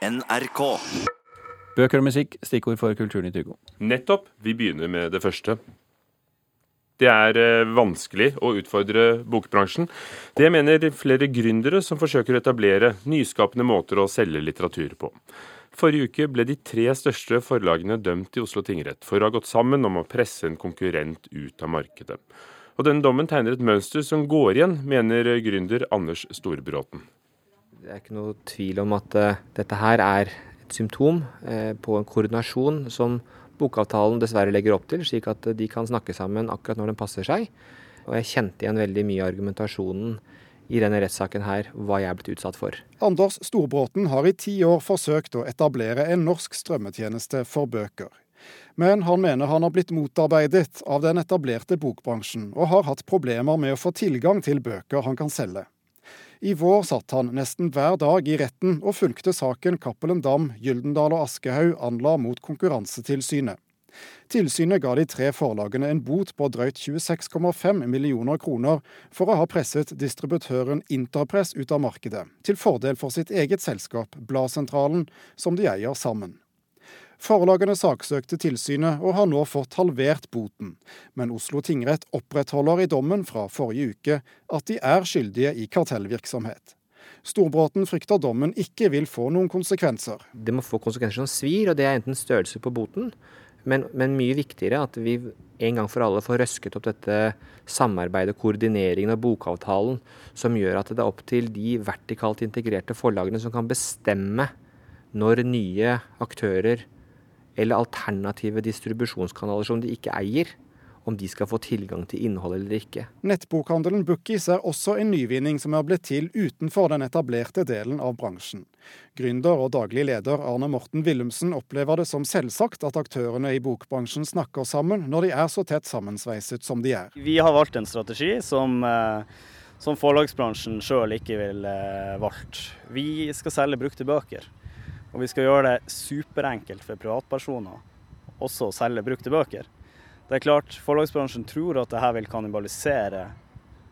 NRK. Bøker og musikk, stikkord for Kulturnytt Hugo. Nettopp. Vi begynner med det første. Det er eh, vanskelig å utfordre bokbransjen. Det mener flere gründere som forsøker å etablere nyskapende måter å selge litteratur på. Forrige uke ble de tre største forlagene dømt i Oslo tingrett for å ha gått sammen om å presse en konkurrent ut av markedet. Og denne dommen tegner et mønster som går igjen, mener gründer Anders Storbråten. Det er ikke noe tvil om at uh, dette her er et symptom uh, på en koordinasjon som bokavtalen dessverre legger opp til, slik at uh, de kan snakke sammen akkurat når den passer seg. Og jeg kjente igjen veldig mye av argumentasjonen i denne rettssaken her, hva jeg er blitt utsatt for. Anders Storbråten har i ti år forsøkt å etablere en norsk strømmetjeneste for bøker. Men han mener han har blitt motarbeidet av den etablerte bokbransjen, og har hatt problemer med å få tilgang til bøker han kan selge. I vår satt han nesten hver dag i retten og fulgte saken Cappelen Dam, Gyldendal og Aschehoug anla mot Konkurransetilsynet. Tilsynet ga de tre forlagene en bot på drøyt 26,5 millioner kroner for å ha presset distributøren Interpress ut av markedet, til fordel for sitt eget selskap, Bladsentralen, som de eier sammen. Forlagene saksøkte tilsynet og har nå fått halvert boten, men Oslo tingrett opprettholder i dommen fra forrige uke at de er skyldige i kartellvirksomhet. Storbråten frykter dommen ikke vil få noen konsekvenser. Det må få konsekvenser som svir, og det er enten størrelse på boten, men, men, mye viktigere at vi en gang for alle får røsket opp dette samarbeidet, koordineringen og bokavtalen, som gjør at det er opp til de vertikalt integrerte forlagene som kan bestemme når nye aktører eller alternative distribusjonskanaler som de ikke eier, om de skal få tilgang til innhold eller ikke. Nettbokhandelen Bookies er også en nyvinning som er blitt til utenfor den etablerte delen av bransjen. Gründer og daglig leder Arne Morten Willumsen opplever det som selvsagt at aktørene i bokbransjen snakker sammen når de er så tett sammensveiset som de er. Vi har valgt en strategi som, eh, som forlagsbransjen sjøl ikke ville eh, valgt. Vi skal selge brukte bøker. Og vi skal gjøre det superenkelt for privatpersoner også å selge brukte bøker. Det er klart, Forlagsbransjen tror at dette vil kannibalisere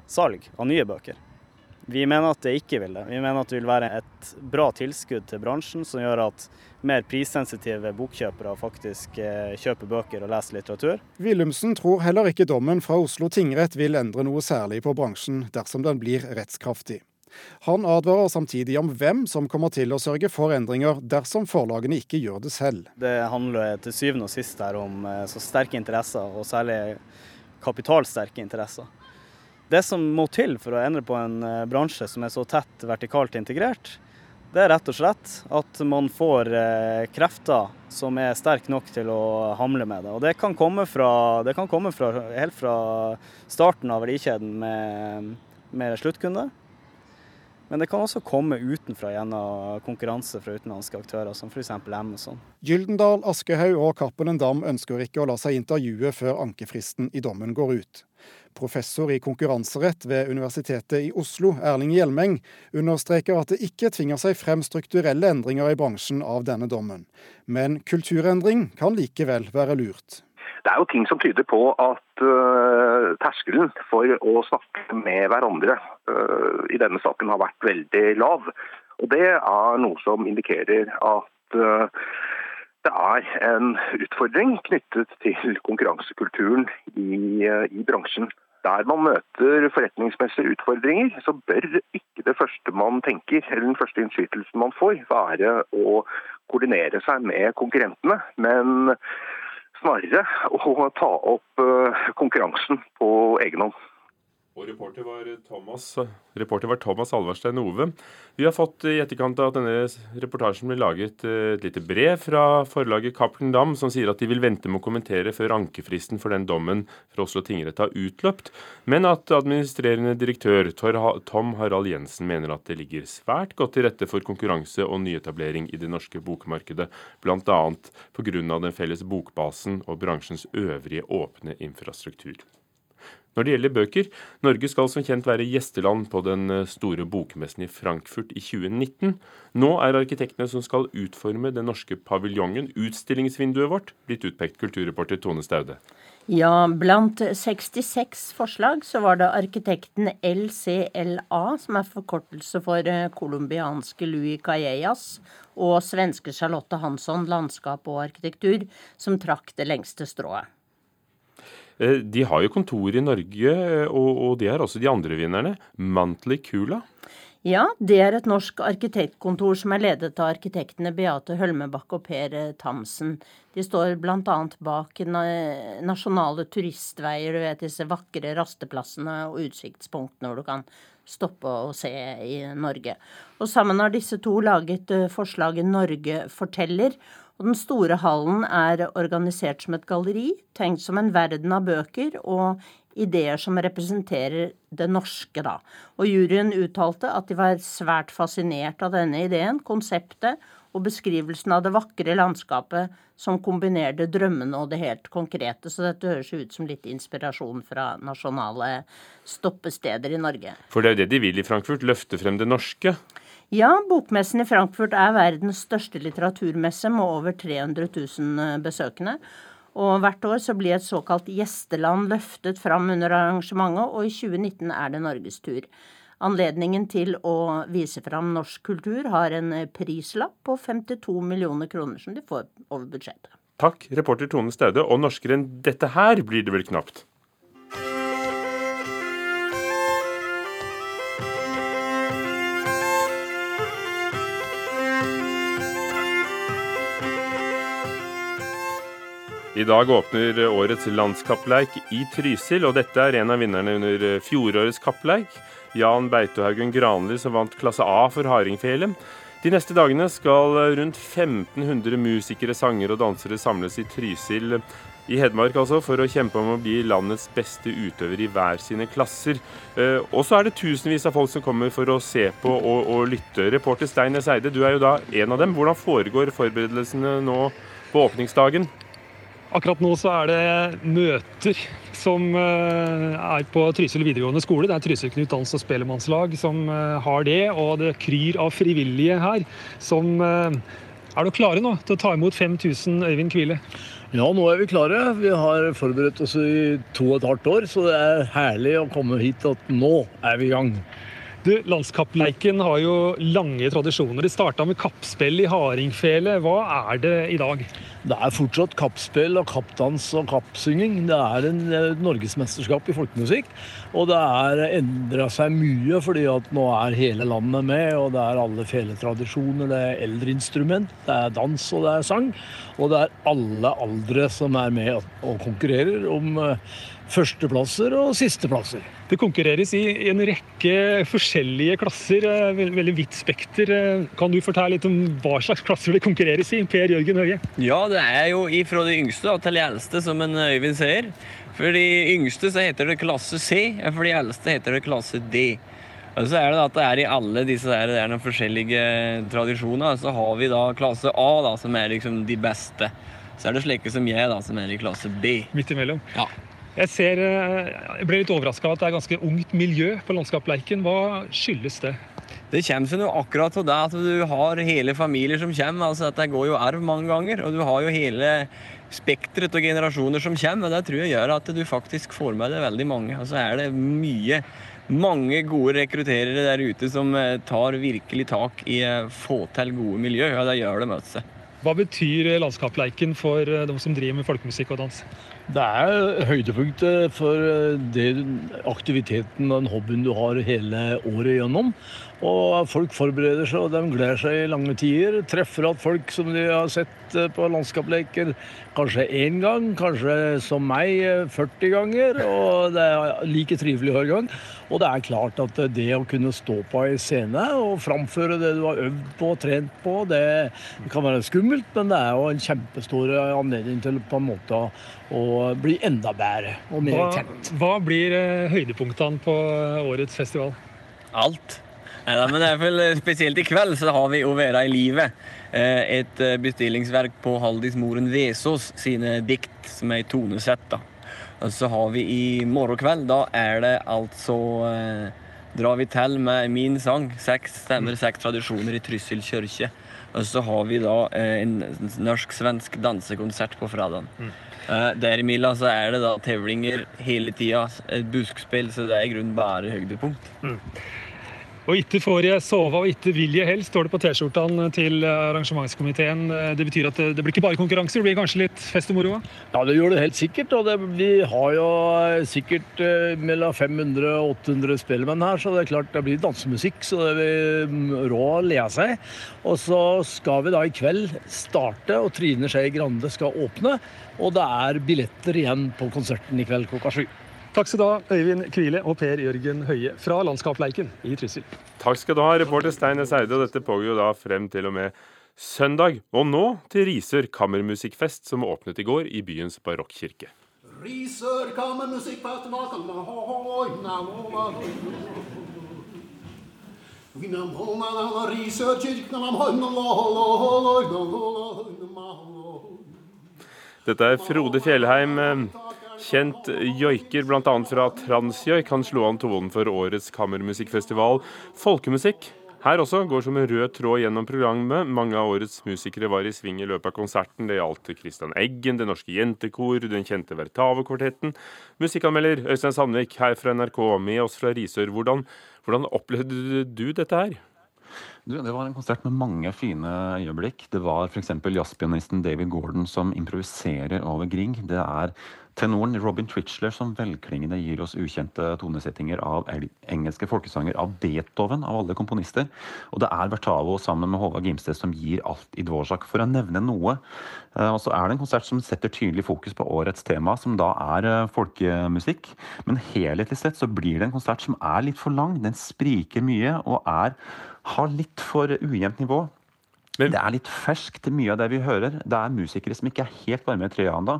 salg av nye bøker. Vi mener at det ikke vil det. Vi mener at det vil være et bra tilskudd til bransjen, som gjør at mer prissensitive bokkjøpere faktisk eh, kjøper bøker og leser litteratur. Willumsen tror heller ikke dommen fra Oslo tingrett vil endre noe særlig på bransjen dersom den blir rettskraftig. Han advarer samtidig om hvem som kommer til å sørge for endringer dersom forlagene ikke gjør det selv. Det handler til syvende og sist her om eh, så sterke interesser, og særlig kapitalsterke interesser. Det som må til for å endre på en eh, bransje som er så tett vertikalt integrert, det er rett og slett at man får eh, krefter som er sterke nok til å hamle med det. Og det kan komme fra, kan komme fra helt fra starten av verdikjeden med, med sluttkunde men det kan også komme utenfra gjennom konkurranse fra utenlandske aktører, som f.eks. Amazon. Gyldendal, Aschehoug og Cappelen Dam ønsker ikke å la seg intervjue før ankefristen i dommen går ut. Professor i konkurranserett ved Universitetet i Oslo, Erling Hjelmeng, understreker at det ikke tvinger seg frem strukturelle endringer i bransjen av denne dommen. Men kulturendring kan likevel være lurt. Det er jo ting som tyder på at uh, terskelen for å snakke med hverandre uh, i denne saken har vært veldig lav. Og Det er noe som indikerer at uh, det er en utfordring knyttet til konkurransekulturen i, i, bransjen. Der man møter forretningsmessige utfordringer, så bør ikke det første man tenker, eller den første innskytelsen man får, være å koordinere seg med konkurrentene. Men snarere å ta opp eh, konkurransen på egen hånd. Og reporter var Thomas, reporter var Thomas Alvarstein Ove. Vi har fått i etterkant av at denne reportasjen ble laget eh, et lite brev fra forlaget Cappelen Dam, som sier at de vil vente med å kommentere før ankefristen for den dommen fra Oslo tingrett har utløpt, men at administrerende direktør Tom Harald Jensen mener at det ligger svært godt til rette for konkurranse og nyetablering i det norske bokmarkedet, bl.a. pga. den felles bokbasen og bransjens øvrige åpne infrastruktur. Når det gjelder bøker, Norge skal som kjent være gjesteland på den eh, store bokmessen i Frankfurt i 2019. Nå er arkitektene som skal utforme den norske paviljongen, utstillingsvinduet vårt, blitt utpekt, kulturreporter Tone Staude. Ja, blant 66 forslag så var det arkitekten LCLA, som er forkortelse for eh, colombianske Louis Callejas, og svenske Charlotte Hansson, landskap og arkitektur, som trakk det lengste strået. Eh, de har jo kontor i Norge, og, de er også de andre vinnerne. Mantli Kula. Ja, det er et norsk arkitektkontor som er ledet av arkitektene Beate Hølmebakk og Per Tamsen. De står bl.a. bak nasjonale turistveier, du vet disse vakre rasteplassene og utsiktspunktene hvor du kan stoppe og se i Norge. Og sammen har disse to laget eh, forslaget Norge forteller. Og den store hallen er organisert som et galleri, tenkt som en verden av bøker og ideer som representerer det norske, da. Og juryen uttalte at de var svært fascinert av denne ideen, konseptet og beskrivelsen av det vakre landskapet som kombinerte drømmene og det helt konkrete. Så dette høres ut som litt inspirasjon fra nasjonale stoppesteder i Norge. For det er jo det de vil i Frankfurt, løfte frem det norske? Ja, bokmessen i Frankfurt er verdens største litteraturmesse med over 300 000 besøkende. Og hvert år så blir et såkalt gjesteland løftet fram under arrangementet, og i 2019 er det Norges tur. Anledningen til å vise fram norsk kultur har en prislapp på 52 millioner kroner som de får over budsjettet. Takk, reporter Tone Staude. Og norskere enn dette her blir det vel knapt? I dag åpner årets landskappleik i Trysil, og dette er en av vinnerne under fjorårets kappleik. Jan Beitohaugen Granli, som vant klasse A for Hardingfjellet. De neste dagene skal rundt 1500 musikere, sangere og dansere samles i Trysil i Hedmark altså, for å kjempe om å bli landets beste utøver i hver sine klasser. Eh, og så er det tusenvis av folk som kommer for å se på og, og lytte. Reporter Stein Eide, du er jo da en av dem. Hvordan foregår forberedelsene nå på åpningsdagen? Akkurat nå så er det møter som eh, er på Trysil videregående skole. Det er Trysil Knut Dans og Spellemannslag som eh, har det, og det kryr av frivillige her. Som eh, Er du klare nå til å ta imot 5000 Øyvind Kvile? Ja, nå er vi klare. Vi har forberedt oss i to og et halvt år, så det er herlig å komme hit at nå er vi i gang. Du, Landskappleiken har jo lange tradisjoner. Det starta med kappspill i hardingfele. Hva er det i dag? Det er fortsatt kappspill og kappdans og kappsynging. Det er en eh, norgesmesterskap i folkemusikk. Og det er endra seg mye, fordi at nå er hele landet med. Og det er alle feletradisjoner, det er eldre instrument, det er dans og det er sang. Og det er alle aldre som er med og konkurrerer om eh, førsteplasser og sisteplasser. Det konkurreres i en rekke forskjellige klasser. Eh, veldig vidt spekter. Eh, kan du fortelle litt om hva slags klasser det konkurreres i? Per Jørgen Høie? Ja, det er jo ifra de yngste til de eldste, som en Øyvind sier. For de yngste så heter det klasse C, for de eldste heter det klasse D. Og så er det at det er i alle disse der, der forskjellige tradisjoner. Så har vi da klasse A, da, som er liksom de beste. Så er det slike som jeg, da, som er i klasse B. Midt imellom? Ja. Jeg, ser, eh, jeg ble litt overraska av at det er ganske ungt miljø på Landskapsleiken. Hva skyldes det? Det kommer seg akkurat av det at du har hele familier som kommer. altså Dette går jo arv mange ganger. Og du har jo hele spekteret av generasjoner som kommer. og Det tror jeg gjør at du faktisk får med deg veldig mange. Og så er det mye mange gode rekrutterere der ute som eh, tar virkelig tak i eh, få til gode miljø. Ja, det gjør det med seg. Hva betyr landskapsleiken for de som driver med folkemusikk og dans? Det er høydepunktet for eh, den aktiviteten og den hobbyen du har hele året gjennom. Og folk forbereder seg, og de gleder seg i lange tider. Treffer at folk som de har sett eh, på landskapsleker kanskje én gang, kanskje som meg 40 eh, ganger. Og det er like trivelig hver gang. Og det er klart at det å kunne stå på ei scene og framføre det du har øvd på og trent på, det kan være skummelt, men det er jo en kjempestor anledning til på en måte å bli enda bedre og mer hva. Hva blir høydepunktene på årets festival? Alt. Neida, men det er vel eh, Spesielt i kveld så har vi 'Å være i livet'. Eh, et eh, bestillingsverk på Haldis Moren Vesaas sine dikt som er i tonesett. Og så har vi i morgen kveld, da er det altså eh, drar vi til med min sang. Seks stemmer, seks tradisjoner i Trysil kirke. Og så har vi da en norsk-svensk dansekonsert på fredag. Mm. Eh, Derimellom så er det da tevlinger hele tida. Et buskspill, så det er i grunnen bare høydepunkt. Mm. Og ikke får jeg sove og ikke vil jeg helst, står det på T-skjortene til arrangementskomiteen. Det betyr at det, blir ikke bare konkurranser, det blir kanskje litt fest og moro? Ja, det gjør det helt sikkert. Og det, vi har jo sikkert eh, mellom 500 og 800 spellemenn her, så det er klart det blir dansemusikk, så det blir råd å le av seg. Og så skal vi da i kveld starte, og Trine Skei Grande skal åpne. Og det er billetter igjen på konserten i kveld klokka sju. Takk skal du ha, Øyvind Kvile og Per Jørgen Høie fra Landskapsleiken i Trysil. Takk skal du ha, reporter Stein S. Eide. Og dette pågår jo da frem til og med søndag. Og nå til Risør kammermusikkfest, som åpnet i går i byens barokkirke. Risør kammermusikkfest Dette er Frode Fjellheim Kjent joiker bl.a. fra Transjoik. Han slo an tonen for årets kammermusikkfestival Folkemusikk. Her også går som en rød tråd gjennom programmet. Mange av årets musikere var i sving i løpet av konserten. Det gjaldt Christian Eggen, Det Norske Jentekor, den kjente Vertave-kvartetten. Musikkanmelder Øystein Sandvik her fra NRK, med oss fra Risør. Hvordan, hvordan opplevde du dette her? Du, det var en konsert med mange fine øyeblikk. Det var f.eks. jazzpianisten David Gordon som improviserer over Grieg. Det er Tenoren Robin Twitchler som velklingende gir oss ukjente tonesettinger av engelske folkesanger av Beethoven, av alle komponister. Og det er Bertavo sammen med Håvard Gimsted som gir alt i Dvorak, for å nevne noe. Eh, og så er det en konsert som setter tydelig fokus på årets tema, som da er eh, folkemusikk. Men helhetlig sett så blir det en konsert som er litt for lang. Den spriker mye og er, har litt for ujevnt nivå. Men, det er litt ferskt, mye av det vi hører. Det er musikere som ikke er helt varme i trøya ennå.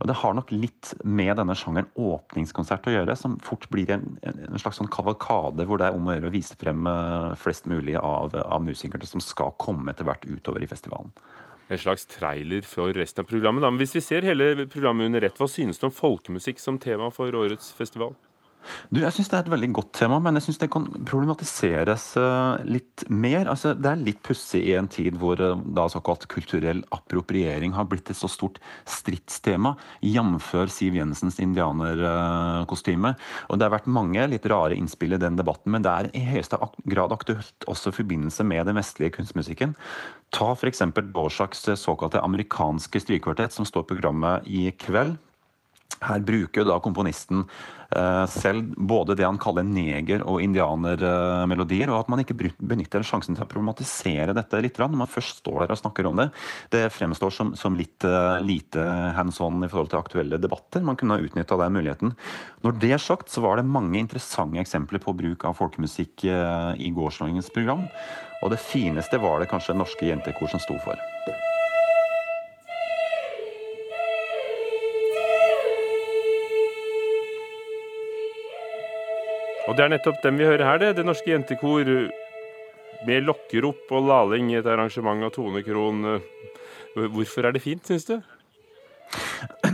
Og det har nok litt med denne sjangeren åpningskonsert å gjøre, som fort blir en, en slags sånn kavalkade hvor det er om å gjøre å vise frem eh, flest mulig av, av musikere som skal komme etter hvert utover i festivalen. En slags trailer for resten av programmet. Da. Men hvis vi ser hele programmet under ett, hva synes du om folkemusikk som tema for årets festival? Du, jeg syns det er et veldig godt tema, men jeg syns det kan problematiseres uh, litt mer. Altså, det er litt pussig i en tid hvor uh, da såkalt kulturell appropriering har blitt et så stort stridstema, jf. Siv Jensens indianerkostyme. Og det har vært mange litt rare innspill i den debatten, men det er i høyeste grad aktuelt også i forbindelse med den vestlige kunstmusikken. Ta f.eks. Borsaks såkalte amerikanske strykekvartett, som står programmet i kveld. Her bruker da komponisten eh, selv både det han kaller neger- og indianermelodier, og at man ikke benytter sjansen til å problematisere dette litt når man først står der og snakker om det. Det fremstår som, som litt uh, lite hands on i forhold til aktuelle debatter. Man kunne ha utnytta den muligheten. Når det er sagt, så var det mange interessante eksempler på bruk av folkemusikk i gårsdagens program, og det fineste var det kanskje norske jentekor som sto for. Og det er nettopp dem vi hører her, det. Det Norske Jentekor med lokkerop og laling i et arrangement av Tone Krohn. Hvorfor er det fint, syns du?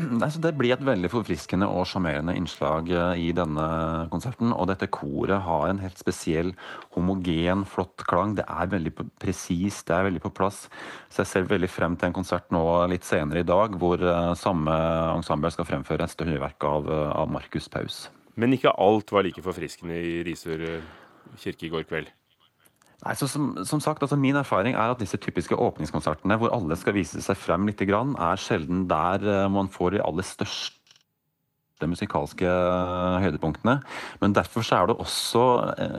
Det blir et veldig forfriskende og sjarmerende innslag eh, i denne konserten. Og dette koret har en helt spesiell, homogen, flott klang. Det er veldig presist, det er veldig på plass. Så jeg ser veldig frem til en konsert nå litt senere i dag, hvor eh, samme ensemble skal fremføre et størreverk av, eh, av Markus Paus. Men ikke alt var like forfriskende i Risør eh, kirke i går kveld? Nei, så som, som sagt, altså Min erfaring er at disse typiske åpningskonsertene hvor alle skal vise seg frem litt, er sjelden der eh, man får de aller største de musikalske eh, høydepunktene. Men derfor er det også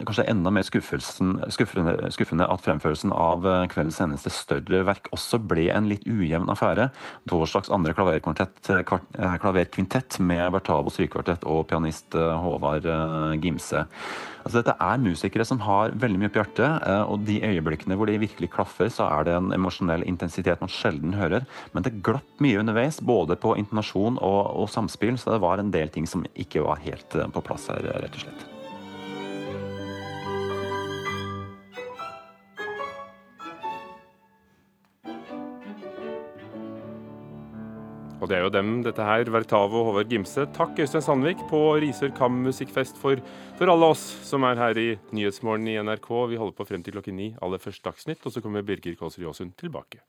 kanskje enda mer skuffende, skuffende, at fremførelsen av kveldens eneste større verk også ble en litt ujevn affære. Torsdags andre klaverkvintett med Bertavo strykekvartett og pianist Håvard Gimse. Altså, dette er musikere som har veldig mye på hjertet, eh, og de øyeblikkene hvor de virkelig klaffer, så er det en emosjonell intensitet man sjelden hører. Men det glapp mye underveis, både på intonasjon og, og samspill, så det var en del ting som ikke var helt eh, på plass her, rett og slett. Og det er jo dem, dette her, Vertavo og Håvard Gimse. Takk, Øystein Sandvik, på Risør Kammusikkfest for, for alle oss som er her i Nyhetsmorgen i NRK. Vi holder på frem til klokken ni, aller først Dagsnytt, og så kommer Birger Kåsrud Jåsund tilbake.